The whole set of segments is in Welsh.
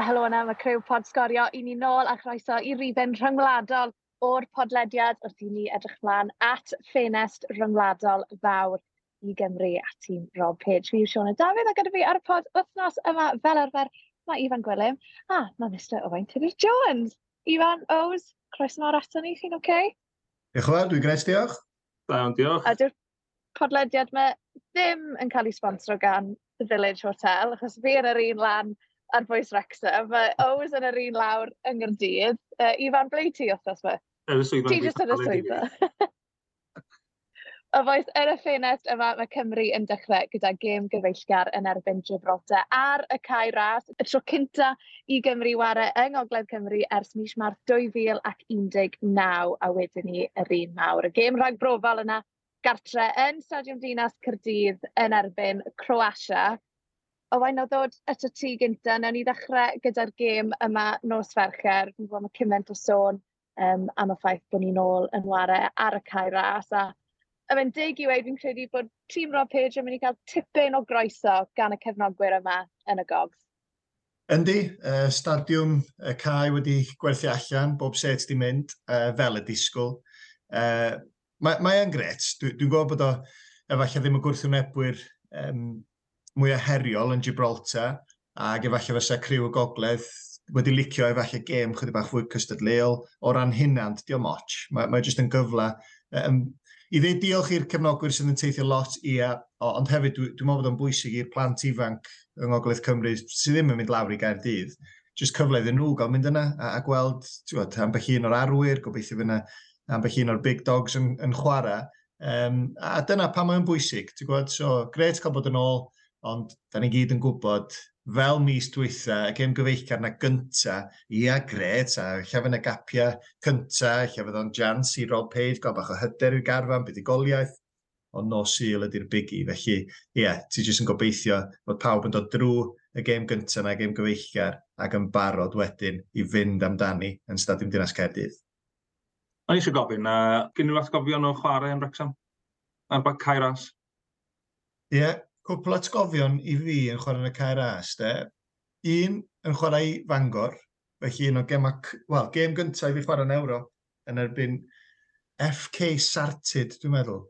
Eto helo yna, mae Crew Pod Sgorio i ni nôl a chroeso i rifen rhyngwladol o'r podlediad wrth i ni edrych mlaen at ffenest rhyngwladol fawr i Gymru a tîm Rob Page. Fi yw Siona Dafydd a gyda fi ar y pod wythnos yma fel arfer mae Ifan Gwilym a mae Mr Owain Tudor Jones. Ifan, Ows, croes mawr ato ni, chi'n oce? Okay? Diolch yn fawr, dwi'n gres diolch. Iawn, diolch. A dyw'r podlediad yma ddim yn cael ei sponsro gan The Village Hotel, achos fi yn yr un lan a'r bwys Wrexham. Mae Ows yn yr un lawr yng Nghyrdydd. Uh, Ifan, ble ti os fe? Ti jyst yn y swyddfa. o foes yn y ffenest yma, mae Cymru yn dechrau gyda gêm gyfeillgar yn erbyn Gibraltar ar y cae ras. Y tro cynta i Gymru warau yng Ngogledd Cymru ers mis Mart 2019 a wedyn ni yr un mawr. Y gêm rhag brofal yna gartre yn Stadiwm Dinas Cyrdydd yn erbyn Croatia. Oh, o Owain, o ddod at y tŷ gynta, newn ni ddechrau gyda'r gêm yma nos Fercher. Fi'n gwybod mae cymaint o sôn um, am y ffaith bod ni'n ôl yn ware ar y cae ras. A y fe'n dig i weid, fi'n credu bod tîm Rob Page yn mynd i cael tipyn o groeso gan y cefnogwyr yma yn y gogs. Yndi, uh, stadiwm y cae wedi gwerthu allan, bob set di mynd, uh, fel y disgwyl. Uh, mae, mae e'n gret, dwi'n dwi, dwi gwybod bod o efallai ddim yn gwrthwynebwyr um, mwyaf heriol yn Gibraltar ac efallai fysa criw y gogledd wedi licio efallai gêm chydig bach fwy cystadleuol o ran hynna'n diolch moch. Mae, mae jyst yn gyfle um, i ddweud diolch i'r cefnogwyr sydd yn teithio lot i a, o, ond hefyd dwi'n dwi meddwl bod o'n bwysig i'r plant ifanc yng Ngogledd Cymru sydd ddim yn mynd lawr i Gaerdydd, jyst cyfle iddyn nhw gael mynd yna a, a gweld bod, ambell un o'r arwyr, gobeithio fyna ambell un o'r big dogs yn, yn chwarae. Um, a dyna pa mae'n bwysig, ti'n gwybod? So, gret cael bod yn ôl, ond da ni gyd yn gwybod fel mis dwytha, y gêm gyfeillgar na gynta, ia, gret, a lle fydd y gapiau cynta, lle fydd o'n jans i Rob Page, gael bach o hyder i'r garfan, bydd i goliaeth, ond no syl ydy'r bigi. Felly, ie, yeah, ti jyst yn gobeithio bod pawb yn dod drwy y gêm gyntaf na gêm gyfeillgar ac yn barod wedyn i fynd amdani yn Stadiwm Dinas Caerdydd. O'n i eisiau gofyn, uh, gen nhw atgofion o chwarae yn Wrexham? Ar bag Cairas? Ie, yeah, cwpl atgofion i fi yn chwarae yn y cair as, de. Un yn chwarae i Fangor, felly un o gem, wel, gem gyntaf i fi chwarae yn Euro, yn erbyn FK Sartid, dwi'n meddwl,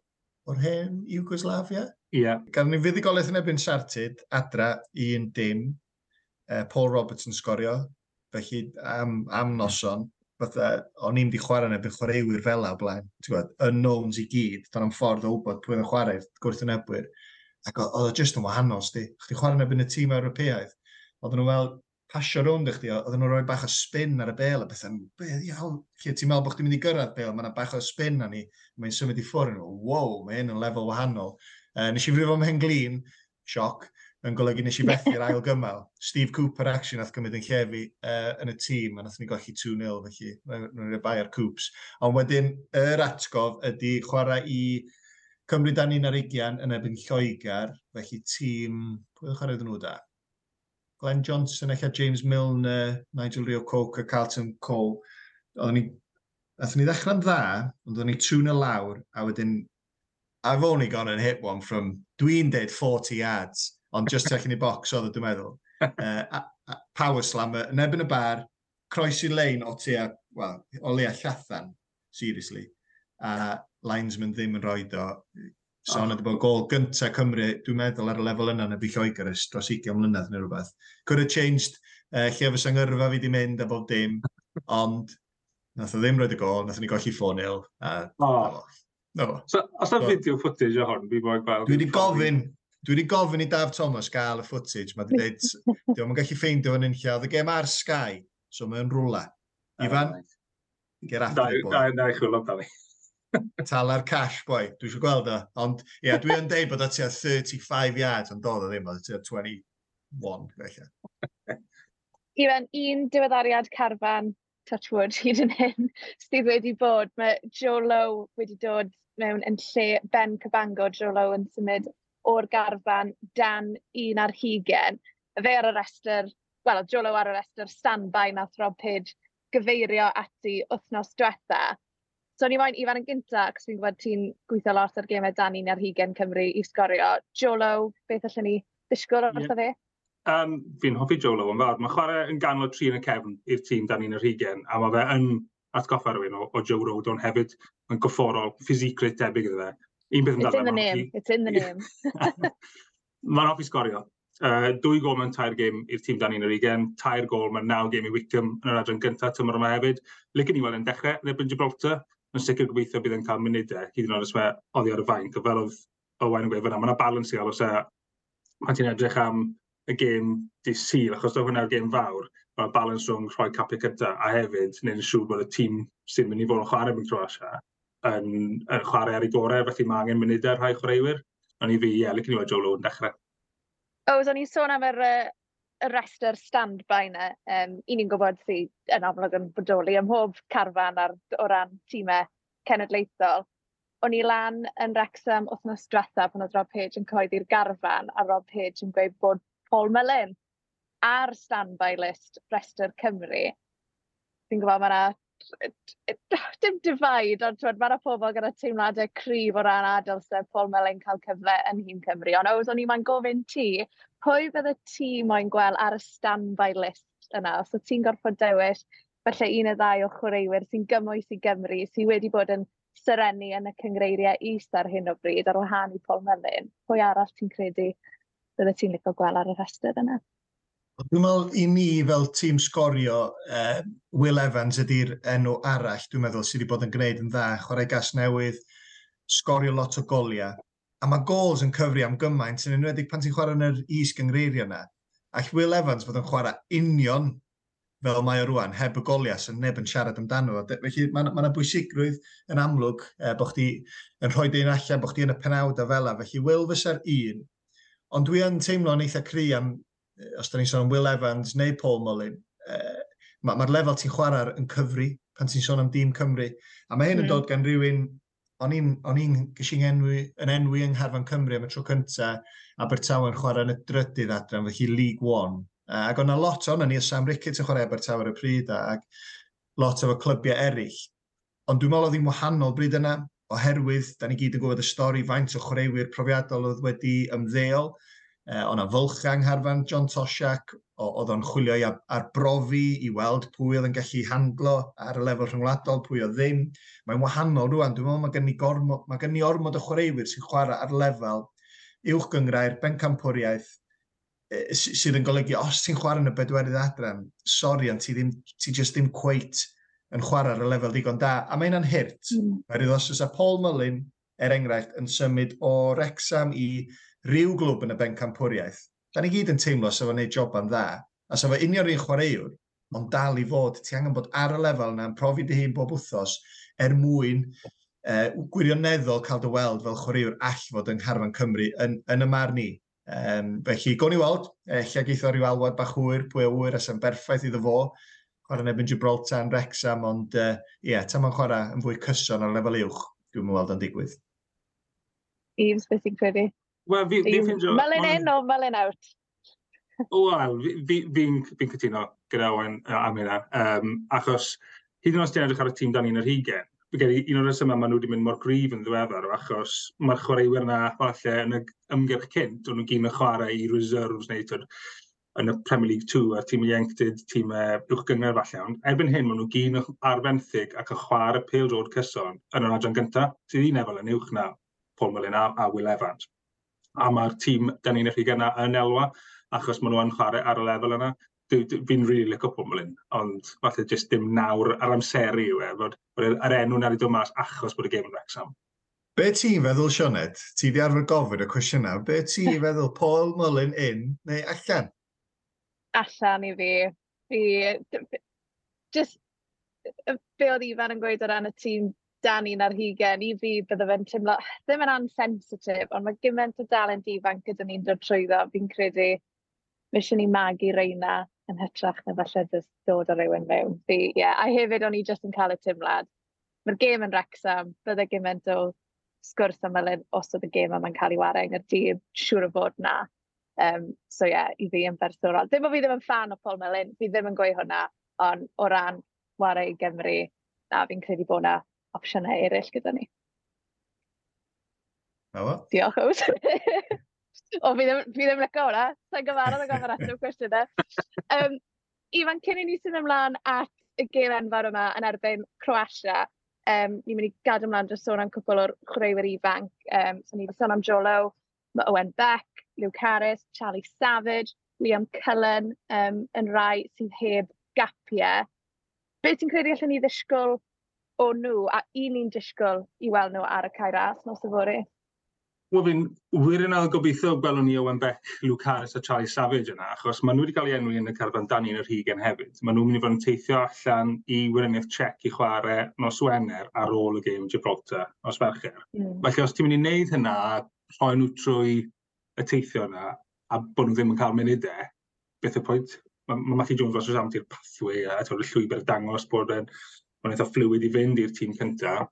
o'r hen Iwgoslafia. Ie. Yeah. Gan ni fuddigolaeth yn erbyn Sartid, adra, un dim, uh, Paul Robertson sgorio, felly am, am noson, fatha, e, o'n i'n di chwarae yn erbyn chwaraewyr fel o blaen, ti'n gwybod, unknowns i gyd, dan am ffordd o wybod pwy yn chwarae gwrth yn ebwyr. Ac oedd o just yn wahanol, sti. Chdi chwarae yn y tîm Ewropeaidd, oedden nhw fel pasio rownd i chdi, oedden nhw'n rhoi bach o spin ar y bel, a bethau, be, iawn, lle ti'n meddwl bod chdi'n mynd i gyrraedd bel, mae'n bach o spin na ni, mae'n symud i ffwrdd, nhw, wow, mae hyn yn lefel wahanol. Uh, nes i frifo am Henglin, sioc, yn golygu nes i bethu'r ail gymal. Steve Cooper action nath gymryd yn llefi uh, yn y tîm, a nath ni golli 2-0, felly nhw'n rhaid bai ar Coops. Ond wedyn, yr atgof ydy chwarae i Cymru dan ni'n ar ugian yn ebyn Lloegar, felly tîm, pwy ddech chi'n nhw da? Glenn Johnson, eich James Milner, Nigel Rio Coke a Carlton Cole. Oedden ni, ni ddechrau'n dda, ond oedden ni tŵn y lawr, a wedyn, I've only gone and hit one from, dwi'n deud 40 yards, ond just taking the box oedd dwi'n meddwl. Uh, a, a, power slammer, yn ebyn y bar, croesi lein o tu a, well, o leia llathan, seriously. A linesman ddim yn rhoi do. So yna wedi bod gol gynta Cymru, dwi'n meddwl ar y lefel yna yn y bu ys dros 20 mlynedd neu rhywbeth. Could have changed uh, lle fysa ngyrfa fi wedi mynd a bob dim, ond nath o ddim roed y gol, nath ni golli 4-0. Oh. No. So, os na fideo footage o hwn, fi bod gweld... Dwi wedi gofyn, dwi wedi gofyn i Daf Thomas gael y footage. Mae wedi dweud, diolch yn gallu ffeindio fan hyn. Oedd y gem ar Sky, so mae'n rwla. Ifan, ger after. Da, da, da, da, Tala'r cash, boi. Dwi eisiau gweld o. Ond, ie, yeah, dwi yn deud bod o tua 35 yards, ond doedd o ddim, oedd tua 21, felly. Iwan, un diweddariad carfan, touchwood, hyd yn hyn, sydd wedi bod. Mae Joe Lowe wedi dod mewn yn lle Ben Cabango, Joe Lowe yn symud o'r garfan dan un ar hugen. Fe ar y restr, wel, Joe Lowe ar y restr standby nath Rob Page gyfeirio ati wythnos diwetha So ni moyn Ifan yn gynta, ac fi'n gwybod ti'n gweithio lot ar gemau Dani na'r Hugen Cymru i sgorio. Jolo, beth allan ni ddisgwyl o'r yeah. fe? Um, fi'n hoffi Jolo yn fawr. Mae chwarae yn ganol tri yn y cefn i'r tîm Dani na'r Hugen, a mae fe yn atgoffa rhywun o, o Joe Rodon hefyd yn gofforol, ffisicrwydd debyg iddo fe. Un beth yn It's in the name, it's in the name. Mae'n hoffi sgorio. Uh, dwy gol mewn tair gêm i'r tîm dan un yr ugen, tair gol mewn naw gêm i Wickham yn yr adran gyntaf tymor yma hefyd. Licen ni weld yn dechrau yn ebyn Gibraltar, yn sicr gobeithio bydd yn cael munudau, e, hyd yn oed os fe oddi ar y fain, fel oedd Owen yn gweud fyna, mae yna balans i gael os e, pan ti'n edrych am y gêm di syl, achos oedd hwnna'r gêm fawr, mae'r balans rhwng rhoi capu cynta, a hefyd wneud yn siŵr bod y tîm sy'n mynd i fod yn chwarae mewn Croatia yn, yn chwarae ar ei gorau, felly mae angen munudau e rhai chwaraewyr. Ond i fi, ie, yeah, licen i weld Joe Lowe yn dechrau. O, oh, so ni'n sôn am yr uh, y rester stand-by yna, um, i ni'n gwybod sydd yn amlwg yn bodoli ym mhob carfan ar, o ran tîmau cenedlaethol. O'n i lan yn Wrexham wythnos diwetha pan oedd Rob Page yn coeddi'r garfan a Rob Page yn gweud bod Paul Mellon ar stand-by list Rester Cymru. Fi'n gwybod mae yna dim divide, ond twyd, mae'r pobl gyda teimladau cryf o ran adael sef Paul Melin cael cyfle yn hun Cymru. Ond oes o'n i ma'n gofyn ti, pwy bydde ti moyn gweld ar y standby list yna? Os o ti'n gorfod dewis, felly un y ddau o chwaraewyr sy'n gymwys i Gymru, sy'n wedi bod yn syrenu yn y cyngreiriau is ar hyn o bryd ar wahân i Paul Melin, pwy arall ti'n credu bydde ti'n licio gweld ar y rhestr yna? Dwi'n meddwl i ni fel tîm sgorio, uh, Will Evans ydy'r enw arall, dwi'n meddwl, sydd wedi bod yn gwneud yn dda, chwarae gas newydd, sgorio lot o goliau. A mae gols yn cyfri am gymaint, yn enwedig pan ti'n chwarae yn yr is gyngreirio yna. Ac Will Evans fod yn chwarae union fel mae o rwan, heb y goliau, sy'n neb yn siarad amdano. Felly mae yna ma bwysigrwydd yn amlwg eh, bod chdi yn rhoi dyn allan, bod chdi yn y penawd a fel Felly Will fysa'r un, ond dwi yn teimlo'n eitha cry am os da ni'n sôn am Will Evans neu Paul Mullin, uh, mae'r ma lefel ti'n chwarae yn cyfri pan ti'n sôn am dîm Cymru. A mae hyn mm. yn hmm. dod gan rhywun, o'n i'n gysi'n enwi, yn enwi yng Ngharfan Cymru am y tro cynta, Abertawe yn chwarae yn y drydydd adran, felly League One. Uh, ac o'na lot o'n ni, Sam Ricketts yn chwarae Abertawe ar y pryd, ac lot efo clybiau eraill. Ond dwi'n meddwl oedd hi'n wahanol bryd yna, oherwydd, da ni gyd yn gwybod y stori faint o chwaraewyr profiadol oedd wedi ymddeol, Uh, o'n fylchang harfan John Tosiac, oedd o'n chwilio i arbrofi i weld pwy oedd yn gallu handlo ar y lefel rhyngwladol, pwy oedd ddim. Mae'n wahanol rwan, dwi'n meddwl mae gen i, gormo, mae gen i ormod o chwaraewyr sy'n chwarae ar lefel uwch gyngrair, bencampwriaeth, sydd yn golygu, os ti'n chwarae yn y bedwerydd adran, sori, ond ti, ddim, ti just ddim cweit yn chwarae ar y lefel digon da. A mae'n anhyrt. Mm. Mae'r iddosus a Paul Mullin, er enghraifft, yn symud o Rexham i rhyw glwb yn y ben campwriaeth, da ni gyd yn teimlo sef o'n neud joban dda, a sef o union un chwaraewr, ond dal i fod, ti angen bod ar y lefel yna yn profi dy hun bob wthos er mwyn uh, gwirioneddol cael dy weld fel chwaraewr all fod yng Ngharfan Cymru yn, yn y marn ni. Um, felly, gown ni weld, e, lle geithio rhyw alwad bach hwyr, pwy o wyr, a sy'n berffaith iddo fo, chwarae yn Gibraltar yn Rexham, ond ie, uh, yeah, tam yn chwarae yn fwy cyson ar lefel uwch, dwi'n mweld yn digwydd. Eves, beth i'n credu? Wel, fi'n fi, fi ffindio... Melyn in o melyn out? Wel, fi'n fi, fi, fi cytuno gyda Owen am hynna. Um, achos, hyd yn oes ti'n edrych ar y tîm dan ni'n yr hugen, gen i un o'r resymau maen nhw wedi mynd mor grif yn ddiweddar, achos mae'r chwaraewyr yna falle yn y ymgyrch cynt, o'n nhw'n gyn y chwarae i reserves neu tyd, yn y Premier League 2 a'r tîm ieuenctid, tîm uwch gyngor falle. Ond erbyn hyn, maen nhw gyn arfenthyg ac yn chwarae pêl drwy'r cyson yn yr adran gyntaf, sydd un efel yn uwch na Paul Mullin a, a Will Evans a mae'r tîm da ni'n eich gyna yn elwa, achos maen nhw'n chwarae ar y lefel yna. Fi'n rili really licio Pwmlin, ond falle jyst dim nawr ar amseru yw e, bod, bod yr enw na wedi dod mas achos bod y gêm yn Wrexham. Be ti'n feddwl, Sionet? Ti di arfer gofyn y cwestiwn na. Be ti'n feddwl, Paul Mullin in neu allan? Allan i fi. Fi... Just, be oedd Ifan yn gweud o ran y tîm dan un ar hugen, i fi bydde fe'n teimlo ah, ddim yn ansensitif, ond mae gymaint o dalent ifanc gyda ni'n dod trwyddo, fi'n credu mission ni magu reina yn hytrach na falle jyst dod o rywun mewn. Fi, yeah. A hefyd o'n i jyst yn cael y tymlad. Mae'r gêm yn Wrexham, bydde gymaint o sgwrs am ylun os oedd y gêm yma'n cael ei wario yng Nghyrdydd, siŵr o fod na. Um, so ie, yeah, i fi yn bersonol. Dim o fi ddim yn fan o Paul Melin, fi ddim yn gweud hwnna, ond o ran wario i Gymru, na fi'n credu bod na opsiynau eraill gyda ni. Ewa. Diolch ywys. o, fi ddim, fi ddim lygo hwnna. Sa'n gyfarwydd o gofyn ateb cwestiynau. Um, Ifan, cyn i ni sy'n ymlaen at y gêm enfawr yma yn erbyn Croatia, um, ni'n mynd i gadw ymlaen dros sôn am cwpl o'r chwaraewyr ifanc. Um, so ni wedi sôn am Jolo, mae Owen Beck, Luke Harris, Charlie Savage, Liam Cullen um, yn rai sydd heb gapiau. Beth ti'n credu allan ni ddisgwyl o nhw a un ni'n disgwyl i weld nhw ar y cair as nos y fori. Wel fi'n wir yn gobeithio gwelwn ni Owen Beck, Luke Harris a Charlie Savage yna, achos maen nhw wedi cael ei enwi yn y carfan Dani yn yr hugen hefyd. Maen nhw'n mynd i fod yn teithio allan i wirioneddau Czech i chwarae nos Wener ar ôl y gêm Gibraltar os Fercher. Mm. Felly os ti'n mynd i wneud hynna, rhoi nhw trwy y teithio yna, a bod nhw ddim yn cael munudau, beth y pwynt? Mae ma Matthew Jones fel sy'n samti'r pathway a, y llwybr dangos bod yn mae'n eitha fluid i fynd i'r tîm cyntaf.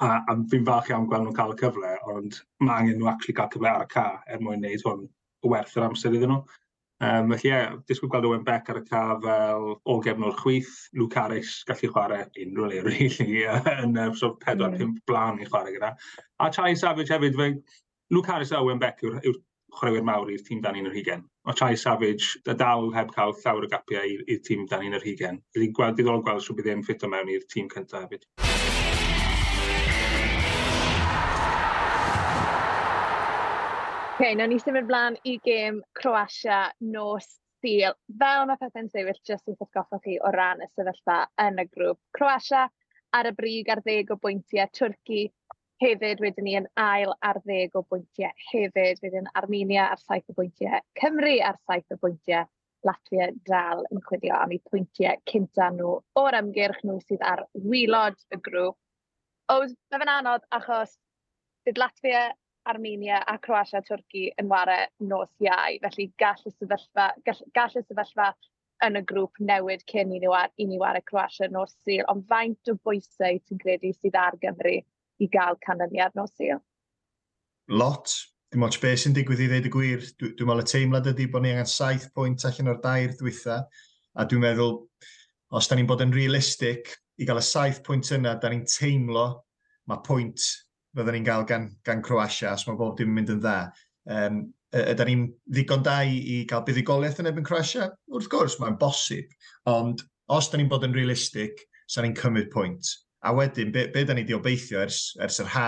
A, a fi'n falch iawn gweld nhw'n cael y cyfle, ond mae angen nhw actually cael cyfle ar y ca er mwyn wneud hwn werth yr amser iddyn nhw. Um, felly ie, yeah, disgwyl gweld Owen Beck ar y ca fel o gefnod chwyth, Luke Harris gallu chwarae unrhyw le, really, yn uh, so 4-5 mm. blan i chwarae gyda. A Chai Savage hefyd, fe, Luke Harris a Owen Beck yw'r yw chwaraewyr mawr i'r tîm dan un yr hugen. O Chai Savage, da dal heb cael llawer o gapiau i'r tîm dan un yr hugen. Felly gweld diddorol gweld sy'n bydd e'n ffit o mewn i'r tîm cyntaf hefyd. Okay, nawr ni symud blaen i gêm Croatia nos Sil. Fel mae pethau'n sefyll, jyst yn ffosgoffa chi o ran y sefyllfa yn y grŵp. Croatia ar y brig ar ddeg o bwyntiau, Twrci Hefyd, wedyn ni yn ail ar ddeg o bwyntiau hefyd. Wedyn Armenia ar saith o bwyntiau, Cymru ar saith o bwyntiau, Latvia dal yn chwilio am eu pwyntiau cynta nhw o'r ymgyrch nhw sydd ar wylod y grŵp. Oes, mae fe'n anodd achos bydd Latvia, Armenia a Croatia Twrci yn ware nos iau, felly gall y sefyllfa, gall, gall y sefyllfa yn y grŵp newid cyn i ni, war, i ni ware Croatia nos sil, ond faint o bwysau ti'n credu sydd ar Gymru i gael canlyniad nos nosio? Lot. Dim ots beth sy'n digwydd i ddweud y gwir. Dwi'n dwi meddwl y teimlad ydy bod ni angen saith pwynt allan o'r dair dwytha. A dwi'n meddwl, os da ni'n bod yn realistig, i gael y saith pwynt yna, da ni'n teimlo mae pwynt fyddwn ni'n gael gan, gan Croatia, os mae bob dim yn mynd yn dda. Um, ydy ni'n ddigon da i, i gael buddigoliaeth yn ebyn Croatia? Wrth gwrs, mae'n bosib. Ond os da ni'n bod yn realistig, sa'n ni'n cymryd pwynt. A wedyn, be, be da ni di obeithio ers, ers yr ha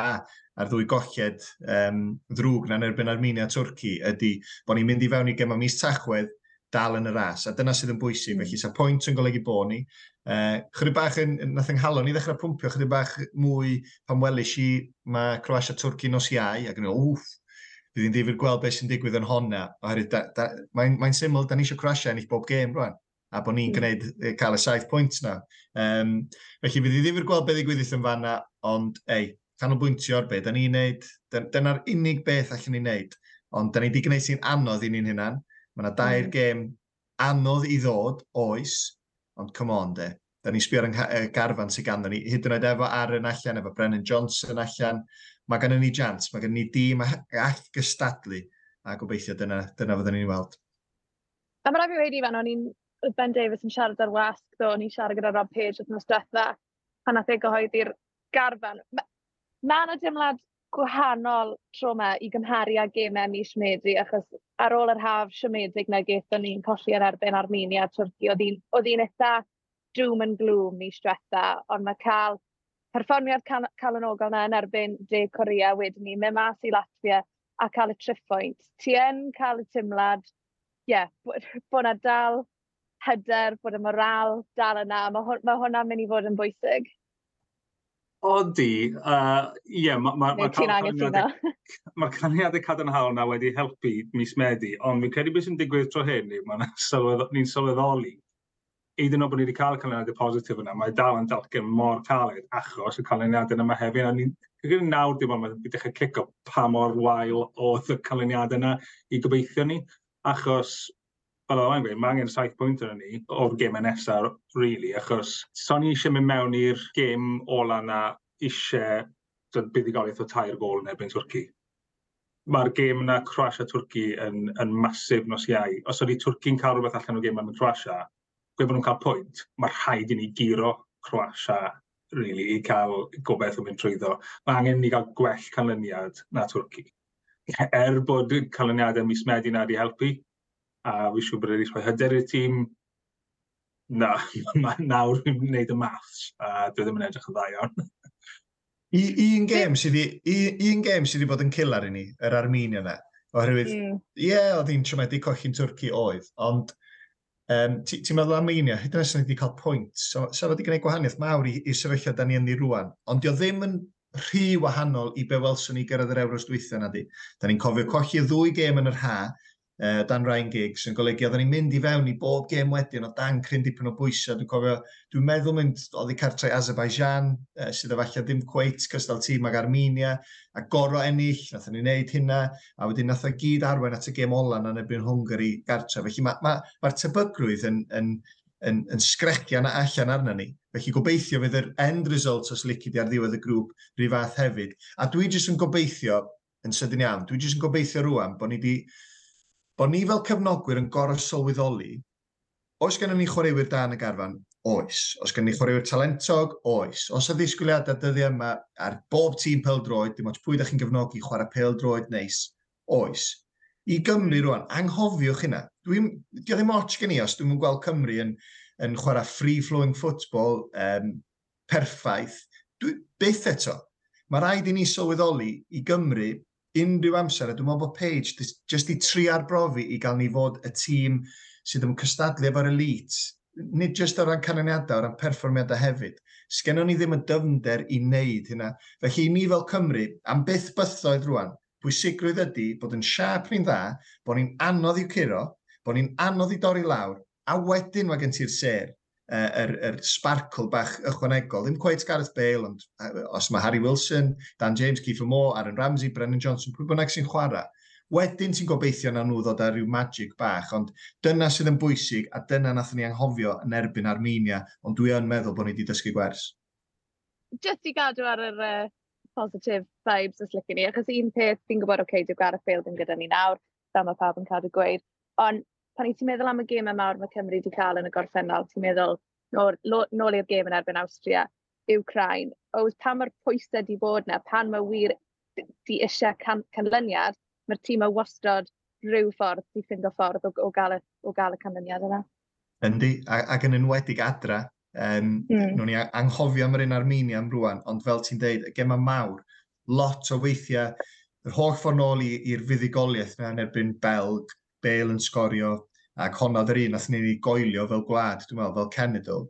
a'r ddwy golled um, ddrwg na'n erbyn Armenia a Twrci ydy bod ni'n mynd i fewn i gema mis Tachwedd dal yn y ras. A dyna sydd yn bwysig. mm. Felly, sa pwynt yn golygu bod ni. Uh, chydig bach yn, nath yng nghalon i ddechrau pwmpio, chydig bach mwy pan welys i mae Croatia Twrci nos iau, ac yn i'n wff, bydd hi'n ddifur gweld beth sy'n digwydd yn honna. Oherwydd, mae'n mae syml, da ni eisiau Croatia ennill bob gêm rwan a bod ni'n hmm. gwneud, cael y saith pwynt na. Um, felly, fydd i ddifur gweld beth i yn fanna, ond ei, canolbwyntio ar beth, da ni'n neud, dyna'r unig beth allan ni'n neud, ond da ni wedi gwneud sy'n anodd i ni'n hynna'n. Mae yna dair mm. gêm anodd i ddod, oes, ond come on de. Da ni'n sbio ar y garfan sy'n ganddo ni, hyd yn oed efo Aaron allan, efo Brennan Johnson allan, mae gennym ni jant, mae gennym ni dîm all gystadlu, a gobeithio dyna, dyna fyddwn ni'n weld. A mae rhaid i wedi fan, o'n i'n oedd Ben Davis yn siarad ar wasg, ddo, ni'n siarad gyda Rob Page oedd nos diwetha, pan nath ei gyhoeddi'r garfan. Mae yna dimlad gwahanol tro yma i gymharu â gemau mis Medi, achos ar ôl yr haf siomedig na gaethon ni'n colli ar erbyn Armenia a Twrci, oedd hi'n eitha doom and gloom mis diwetha, ond mae cael perfformiad calonogol na yn erbyn De Corea wedyn ni, mynd mas i Latvia a cael y triphwynt. Ti yn cael y timlad, ie, yeah, bod yna dal hyder, bod y moral dal yna. Mae, hw hwnna'n mynd i fod yn bwysig. Odi, ie, uh, yeah, mae'r ma, ma, ma, ma caniadau cadarnhaol yna wedi helpu mis Medi, ond fi'n credu beth sy'n digwydd tro hyn ni'n sylweddoli, eid yn o bod ni wedi cael y canlyniadau positif yna, mae dal yn dalgen mor caled achos y canlyniadau yma hefyd, a ni'n gyda'n nawr dim ond mae'n dechrau cico pa mor wael oedd y canlyniadau yna i gobeithio ni, achos fel oedd yn gweud, mae angen saith pwynt yn ni o'r gêm nesaf, really, achos son i eisiau mynd mewn i'r gêm ola na eisiau buddigoliaeth o tair gol yn erbyn Twrci. Mae'r gêm yna Croatia Twrci yn, yn masif nos iau. Os ydy Twrci'n cael rhywbeth allan o'r gêm yn Croatia, gwe bod nhw'n cael pwynt, mae'r rhaid i ni giro Croatia really, i cael gobeith o mynd trwyddo. Mae angen ni gael gwell canlyniad na Twrci. Er bod canlyniadau mis Medi na wedi helpu, a fi siw bod eraill. Hyder i'r tîm, na, nawr fi'n gwneud y maths, a dwi ddim yn edrych yn dda iawn. un gêm sydd wedi, un gêm sydd wedi bod yn cilar i ni, yr Armenia yna. Oherwydd, ie, mm. yeah, oedd hi'n trwmedu colli'n Twrci oedd, ond um, ti'n ti meddwl Armenia, hyd yn oes wedi cael pwynt, so, so wedi gwneud gwahaniaeth mawr i, i sefyllfa da ni yn ni rwan, ond dio ddim yn rhy wahanol i be welson ni gyrraedd yr Euros dwythio na di. Da ni'n cofio cochi ddwy gêm yn yr ha, uh, dan Ryan Giggs yn golygu oedden ni'n mynd i fewn i bob gêm wedyn o dan cryn dipyn o bwysau. Dwi'n cofio, dwi'n meddwl mynd, oedd i cartrau Azerbaijan, uh, sydd efallai ddim cweit cystal tîm ag Armenia, a goro ennill, nath ni'n neud hynna, a wedyn nath o gyd arwen at y gêm olan yn ebyn Hwngari gartre. Felly mae'r ma, ma, ma tebygrwydd yn, yn, yn, yn sgrecian a allan arna ni. Felly gobeithio fydd yr end result os licid di ar ddiwedd y grŵp rhyw fath hefyd. A dwi jyst yn gobeithio, yn sydyn iawn, dwi jyst yn gobeithio rwan bod ni wedi bod ni fel cefnogwyr yn gorau sylweddoli, oes gennym ni chwaraewyr da yn y garfan? Oes. Os gennym ni chwaraewyr talentog? Oes. Os y ddisgwyliadau dyddiau yma ar bob tîm peldroed, dim ond pwy ydych chi'n gefnogi chwarae peldroed neis? Oes. I Gymru rwan, anghofiwch hynna. Dwi'n dio ddim otch gen i os dwi'n gweld Cymru yn, yn chwarae free-flowing football um, perffaith. Dwi, byth eto. Mae rhaid i ni sylweddoli i Gymru unrhyw amser, a dwi'n meddwl bod Page jyst i tri arbrofi i gael ni fod y tîm sydd yn cystadlu efo'r elite, nid jyst o ran canlyniadau, o ran perfformiadau hefyd. Sgennon ni ddim y dyfnder i wneud hynna. Felly ni fel Cymru, am byth bythoedd rwan, pwysigrwydd ydy bod yn siarp ni'n dda, bod ni'n anodd i'w curo, bod ni'n anodd i dorri lawr, a wedyn mae gen ti'r ser yr, er, er sparkle bach ychwanegol. Ddim cweith Gareth Bale, ond os mae Harry Wilson, Dan James, Kiefer Moore, Aaron Ramsey, Brennan Johnson, pwy bynnag sy'n chwarae, wedyn ti'n gobeithio na nhw ddod ar ryw magic bach, ond dyna sydd yn bwysig a dyna nath ni anghofio yn erbyn Armenia, ond dwi yn meddwl bod ni wedi dysgu gwers. Just i gadw ar yr uh, positive vibes os lycyn ni, achos un peth fi'n gwybod, oce, okay, dyw Gareth Bale ddim gyda ni nawr, da mae pawb yn cadw gweud, ond pan i ti'n meddwl am y gêm mawr mae Cymru wedi cael yn y gorffennol, ti'n meddwl nôl, nôl i'r gêm yn erbyn Austria, Ukraine, o pan mae'r pwysau wedi bod yna, pan mae wir di eisiau can, canlyniad, mae'r tîm o wastod rhyw ffordd wedi ffind o ffordd o, o, gael, o gael y canlyniad yna. Yndi, ac yn enwedig adra, um, mm. nhw'n ni anghofio am yr un Armenia am rwan, ond fel ti'n deud, y gema mawr, lot o weithiau, yr holl ffordd nôl i'r fuddugoliaeth yna yn erbyn Belg, Bale yn sgorio, Ac honno yr un nath ni goelio fel gwlad, dwi'n meddwl, fel cenedl.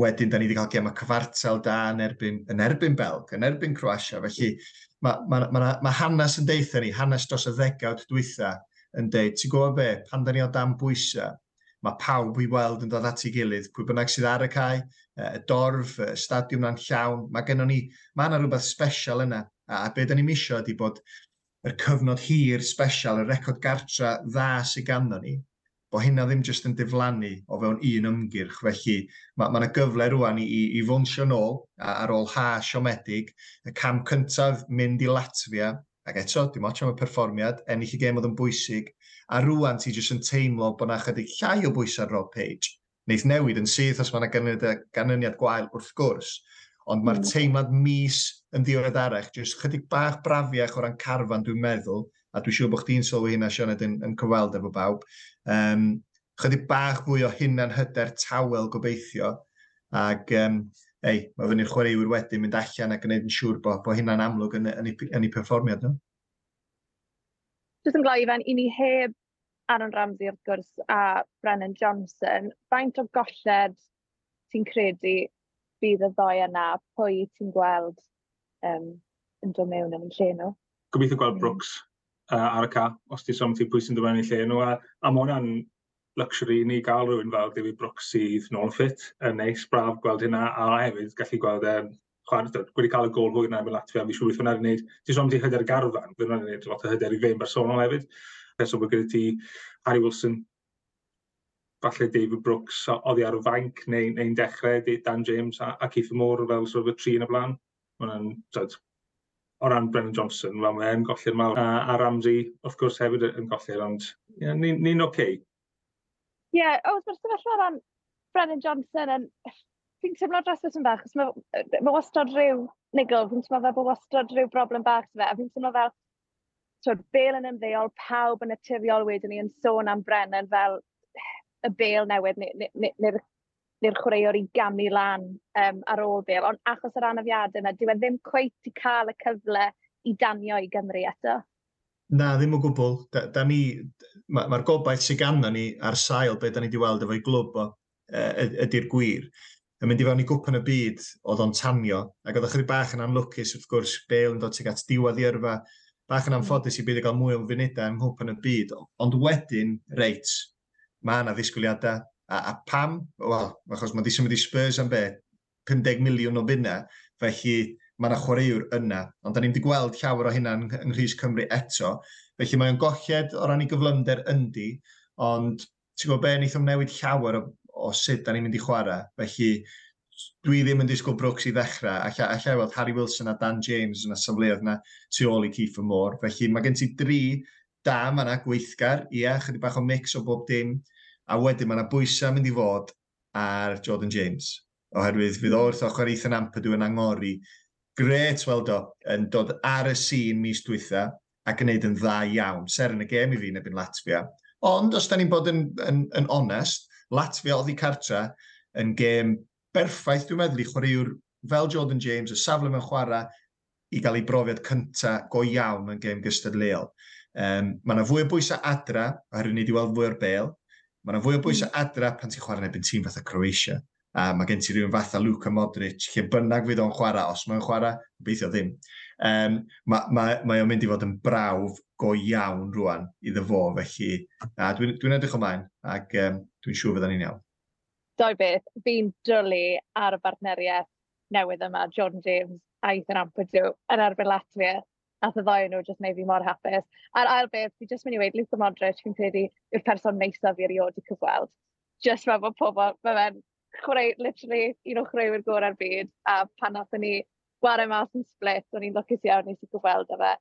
Wedyn, da ni wedi cael gem y cyfartal da yn erbyn, yn erbyn Belg, yn erbyn Croatia. Felly, mae ma, ma, ma, ma hanes yn deitha ni, hanes dros y ddegawd dwytha, yn deud, ti'n gwybod be, pan da ni o dan bwysau, mae pawb i weld yn dod at ei gilydd, pwy bynnag sydd ar y cae, y dorf, y stadiwm na'n llawn, mae gennym ni, mae yna rhywbeth special yna, a a be da ni'n misio ydy bod yr cyfnod hir special, y record gartra dda sydd ganddo ni, bod hynna ddim jyst yn diflannu o fewn un ymgyrch. Felly mae yna gyfle rwan i, i, i fwnsio nôl ar ôl ha siomedig, y cam cyntaf mynd i Latvia, ac eto, dim ots am y perfformiad, ennill y gêm oedd yn bwysig, a rwan ti jyst yn teimlo bod yna chydig llai o bwysau Rob Page. Neith newid yn syth os mae yna ganlyniad, ganlyniad gwael wrth gwrs, ond mae'r hmm. teimlad mis yn ddiweddarach, jyst chydig bach brafiach o ran carfan dwi'n meddwl, a dwi'n siŵr bod chdi'n sylwi hynna, Sioned, yn, yn cyfweld efo bawb. Um, Chydig bach fwy o hynna'n hyder tawel gobeithio, ac um, ei, mae fyny'r chwaraewyr wedyn mynd allan ac yn gwneud yn siŵr bod, bod hynna'n amlwg yn, yn, yn, yn eu perfformiad nhw. Jyst yn gloi fan, i ni heb Aaron Ramsey wrth gwrs a Brennan Johnson, faint o golled ti'n credu bydd y ddoi yna, pwy ti'n gweld um, yn dod mewn yn lle nhw? Gobeithio gweld hmm. Brooks uh, ar y ca, os di something pwy sy'n dod mewn i lle nhw. A, a mae hwnna'n luxury ni gael rhywun fel David Brooks sydd nôl ffit, yn neis, braf gweld hynna, a hefyd gallu gweld um, wedi cael y gol fwy yna yn Latvia, fi siŵr beth hwnna'n gwneud. Di som di hyder garfan, fe hwnna'n gwneud lot o hyder i fe'n bersonol hefyd. Felly, o'n gyda ti Harry Wilson, falle David Brooks, oddi ar y fanc neu'n neu dechrau, Dan James a, a Keith Moore fel sort of y tri yn y blaen. Mae'n o ran Brennan Johnson, fel mae e'n golli'r mawr. A, a Ramsey, wrth gwrs, hefyd yn golli'r, ond yeah, ni'n ni oce. Okay. Ie, yeah, o, wrth gwrs o ran Brennan Johnson yn... Fi'n teimlo dros yn bach, mae ma, ma wastad rhyw nigl, fi'n teimlo fel bod wastad rhyw broblem bach fe, a fi'n teimlo fel, twyd, bel yn ymddeol, pawb yn naturiol wedyn ni yn sôn am Brennan fel y bel newydd, neu'r neu'r chwaraewr i gamu lan um, ar ôl fe. Ond achos yr anafiadau yma, dyw e ddim cweith i cael y cyfle i danio i Gymru eto. Na, ddim o gwbl. Da, da ni, mae'r ma, gobaith sy'n ganddo ni ar sail beth da ni wedi weld efo'i glwb o, ydy'r gwir. Yn mynd i fewn i gwpan y byd, oedd o'n tanio, ac oedd ychydig bach yn anlwcus, wrth gwrs, Bale yn dod tuag at diwedd i yrfa, bach yn mm. anffodus i byd i gael mwy o funudau yng Nghwpan y byd, ond wedyn, reit, mae yna ddisgwyliadau, A, a pam? Wel, achos mae wedi symud i Spurs am be? 50 miliwn o bunna, felly mae yna chwaraewr yna. Ond da ni'n wedi gweld llawer o hynna yng, yng Nghyrs Cymru eto. Felly mae'n golled o ran ei gyflymder yndi, ond ti'n gwybod be, wnaethom newid llawer o, o sut da ni'n mynd i chwarae. Felly dwi ddim yn disgwyl Brooks i ddechrau. Alla, alla weld Harry Wilson a Dan James yn y safleoedd yna tu ôl i Keith Moore. Felly mae gen ti dri da mae yna gweithgar, ia, chydig bach o mix o bob dim a wedyn mae yna bwysau mynd i fod ar Jordan James. Oherwydd fydd hmm. o wrth ochr Ethan Ampedu yn angori. Gret weld o yn dod ar y sîn mis dwytha ac yn gwneud yn dda iawn. Ser yn y gem i fi nebyn Latvia. Ond os da ni'n bod yn, yn, yn onest, Latvia oedd i cartra yn gêm berffaith, dwi'n meddwl, i chwaraewr fel Jordan James, y safle mewn chwarae, i gael ei brofiad cyntaf go iawn mewn gêm gystadleuol. Um, mae yna fwy o bwysau adra, oherwydd ni wedi weld fwy o'r bel, Mae yna fwy o bwysau hmm. adra pan ti'n chwarae yn tîm fatha Croatia. A mae gen ti rhywun fatha Luka Modric, lle bynnag fydd o'n chwarae, os mae'n chwarae, gobeithio ddim. Um, mae ma, ma o'n mynd i fod yn brawf go iawn rwan iddo fo, felly dwi'n dwi edrych ymlaen ac um, dwi'n siŵr fydda ni'n iawn. Doi beth, fi'n dwlu ar y bartneriaeth newydd yma, John James a Ethan Ampadu yn erbyn Latvia a y ddoi nhw jyst wneud fi mor hapus. A'r ail beth, fi jyst mynd i weid, Luka Modric, fi'n credu, yw'r person neisaf fi erioed i cyfweld. Just fel bod pobl, fe fe'n chwarae, literally, un o chwaraewyr gorau'r byd, a pan nath ni gwario mas yn split, o'n i'n lwcus iawn nes i gweld fe.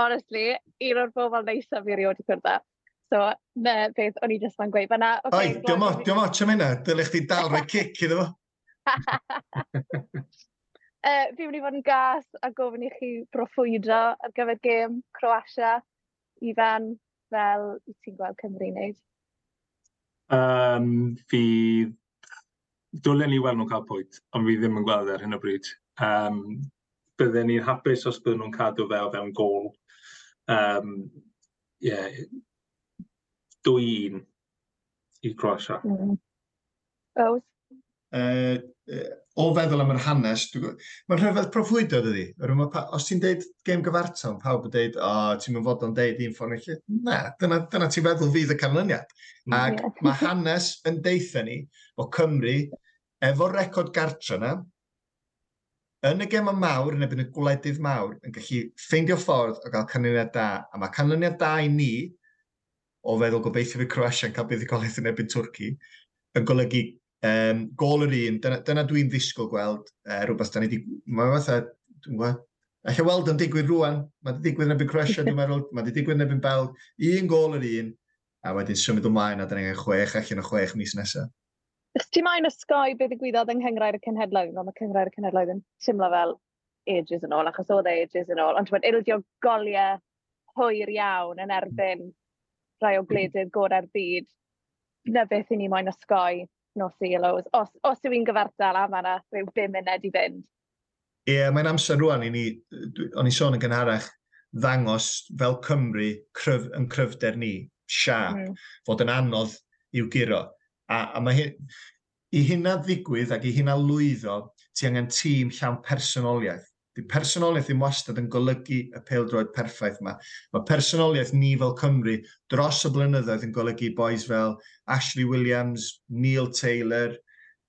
Honestly, un o'r bobl neisaf fi erioed i cwrdd â. So, ne, beth, o'n i jyst fan gweud fyna. Okay, Oi, diolch o, diolch o, Chymina, dylech chi dal rhoi cic iddo fo. Uh, fi wedi bod yn gas a gofyn i chi broffwydo ar gyfer gêm Croatia i fan fel i ti'n gweld Cymru wneud? Um, fi... Dwlen ni weld nhw'n cael pwynt, ond fi ddim yn gweld e ar hyn o bryd. Um, bydden ni'n hapus os bydden nhw'n cadw fe o fewn gol. Um, yeah, dwy un i Croatia. Mm. Oes? Uh, uh, o feddwl am yr hanes, mae'n rhyfedd profwydo dydi. Os ti'n deud gêm gyfartal, pawb yn deud, o, oh, ti'n mynd fod o'n deud un ffordd eich, na, dyna, dyna ti'n feddwl fydd y canlyniad. Mm. Ac yeah. mae hanes yn deitha ni o Cymru, efo'r record gartra na, yn y gemau mawr, yn ebyn y gwledydd mawr, yn gallu ffeindio ffordd o gael canlyniad da. A mae canlyniad da i ni, o feddwl gobeithio fi Croatia yn cael buddigolaeth yn ebyn Twrci, yn golygu Um, gol yr un, dyna, dyna dwi'n ddisgwyl gweld e, uh, rhywbeth da ni wedi... Mae fatha, dwi'n gwybod, Alla weld yn digwydd rwan, mae wedi digwydd yn ebyn Croesia, dwi'n meddwl, mae wedi digwydd yn ebyn bel, un gol yr un, a wedyn symud ymlaen a dyna ni'n chwech allan o chwech mis nesaf. Ys ti mae'n ysgoi beth ddigwyddodd yng Nghyngrair y Cenhedloedd? Ond mae Cyngrair y Cenhedloedd yn tymlo fel ages yn ôl, achos oedd e ages yn ôl, ond ti'n ildio goliau hwyr iawn yn erbyn rhai o gledydd gorau'r byd. Na beth i ni moyn ysgoi nos ELOs, os, os yw i'n gyfartal am yna rhyw 5 munud i fynd. Ie, yeah, mae'n amser rwan i ni, o'n i sôn yn gynharach, ddangos fel Cymru cryf, yn cryfder ni, siap, mm. fod yn anodd i'w giro. A, a mae hyn, i hynna ddigwydd ac i hynna lwyddo, ti angen tîm llawn personoliaeth. Di personoliaeth ddim wastad yn golygu y peldroed perffaith yma. Mae personoliaeth ni fel Cymru dros y blynyddoedd yn golygu boys fel Ashley Williams, Neil Taylor,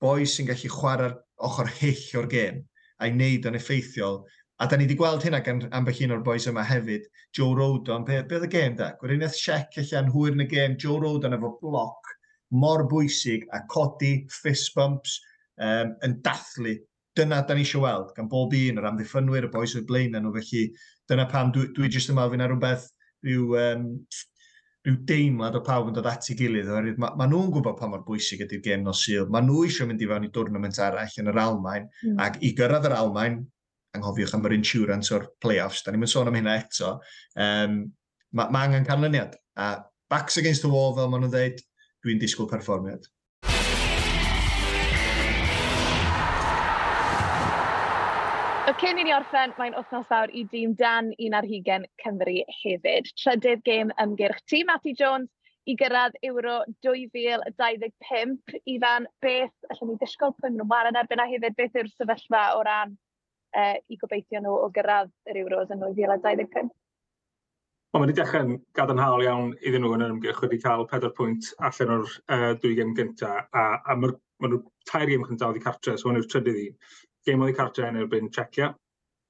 boys sy'n gallu chwarae'r ochr hyll o'r gêm a'i wneud yn effeithiol. A da ni wedi gweld hynna gan ambell un o'r boys yma hefyd. Joe Rodon, be, be oedd y gêm da? Gweriniaeth siec allan hwyr yn y gêm, Joe Rodon efo bloc mor bwysig a codi, fist bumps, um, yn dathlu dyna da ni eisiau weld gan bob un, yr amddiffynwyr, y boes o'r blaen nhw. Felly dyna pam dwi, dwi jyst yma fi'n rhywbeth rhyw, um, rhyw deimlad o pawb yn dod at ei gilydd. Oherwydd mae ma nhw'n gwybod pa mor bwysig ydy'r gêm nos Sul. Mae nhw eisiau mynd i fewn i dwrnament arall yn yr Almain. Mm. Ac i gyrraedd yr Almain, anghofiwch am yr insurance o'r play-offs, da ni'n sôn am hynna eto, um, mae ma angen canlyniad. A backs against the wall, fel maen nhw'n dweud, dwi'n disgwyl perfformiad. Cyn i ni orffen, mae'n wythnos fawr i dîm dan un ar hugen Cymru hefyd. Trydydd gêm ymgyrch tîm Matty Jones i gyrraedd Euro 2025. Ifan, beth allan ni ddysgol pwy'n nhw'n waran erbyn a hefyd beth yw'r sefyllfa o ran uh, i gobeithio nhw o gyrraedd yr Euros yn 2025? Wel, mae wedi dechrau'n gadarnhaol iawn iddyn nhw yn yr ymgyrch wedi cael 4 pwynt allan o'r uh, dwy gêm gyntaf a, a mae'r ma, ma tair gêm cyntaf wedi cartre, so hwn yw'r trydydd un gêm oedd gemau cartre yn erbyn Czechia.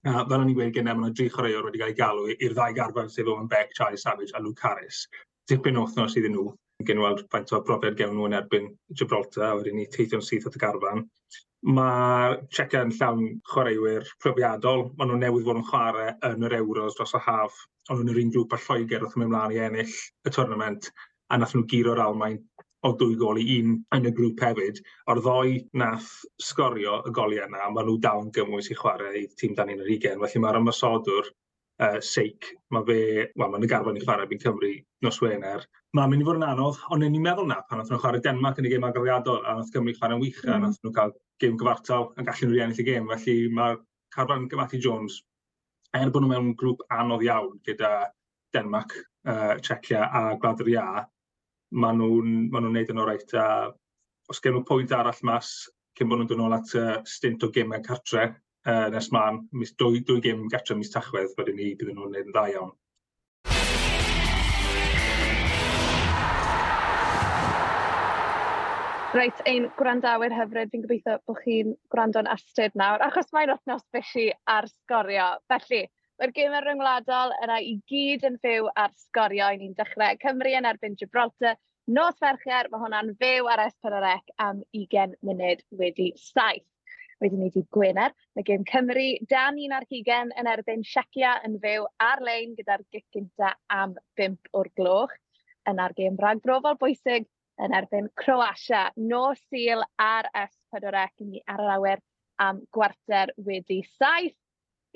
Uh, fel o'n i'n gweud gynnau, mae'n dri chwaraewr wedi cael ei galw i'r ddau garfan sef o'n Beck, Charlie Savage a Luke Harris. Dipyn othnos iddyn nhw, gen i weld faint o brofiad gewn nhw yn erbyn Gibraltar, a wedyn ni teithio'n syth at y garfan. Mae Checa yn llawn chwaraewyr profiadol. Maen nhw'n newydd fod yn chwarae yn yr Euros dros y haf. Ond nhw'n yr un grŵp a Lloegr wrth mynd mlaen i ennill y tournament a nath nhw giro'r Almain o dwy gol i un yn y grŵp hefyd. O'r ddoi nath sgorio y goliau yna, maen nhw dal yn gymwys i chwarae i tîm dan un yr ugen. Felly mae'r ymasodwr uh, Seic, mae fe, wel, mae'n y garfan i chwarae byn Cymru nos Wener. Mae'n mynd i fod yn anodd, ond ni'n meddwl na pan nath nhw'n chwarae Denmark yn y gêm agoriadol, a nath Cymru chwarae'n wych, mm. a nath nhw cael gêm gyfartal, yn gallu nhw ennill y gêm. Felly mae'r carfan Gymati Jones, er bod nhw mewn grŵp anodd iawn gyda Denmark, uh, Czechia a Gwlad yr Ia, maen nhw'n ma nhw neud yn oreit. A os gen nhw pwynt arall mas, cyn bod nhw'n dod nôl at uh, stint o gemau cartre, uh, nes ma'n mis dwy, dwy gem gartre mis tachwedd, wedyn ni bydden nhw'n neud yn dda iawn. Reit, ein gwrandawyr hyfryd, fi'n gobeithio bod chi'n gwrando'n astyr nawr, achos mae'n othnos fysi ar sgorio. Felly, Mae'r gymau ryngwladol yna i gyd yn fyw ar sgorio i Ni'n dechrau Cymru yn erbyn Gibraltar. Nos Fercher, mae hwnna'n fyw ar S4C am 20 munud wedi 7 wedyn ni wedi Gwener. Mae gêm Cymru dan 1 ar 20 yn erbyn Siacia yn fyw ar-lein gyda'r gic gynta am 5 o'r gloch. Yna'r gêm ragbrofol bwysig yn erbyn Croatia. No Sil ar S4C i ni ar yr awyr am gwarter wedi 7.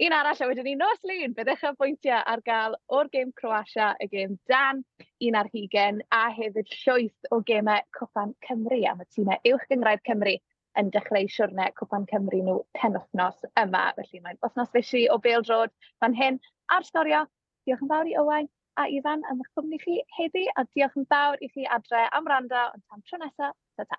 Un arall a wedyn ni nos lun, bydd eich bwyntiau ar gael o'r gêm Croatia, y gêm Dan, un ar hugen, a hefyd llwyth o gemau Cwpan Cymru am y tîmau uwch gyngraedd Cymru yn dechrau siwrne Cwpan Cymru nhw penwthnos yma. Felly mae'n wythnos fysi o Bale Road fan hyn ar storio. Diolch yn fawr i Owain a Ifan am eich cwmni chi heddi, a diolch yn fawr i chi adre am rando, ond tam tro nesaf, ta ta.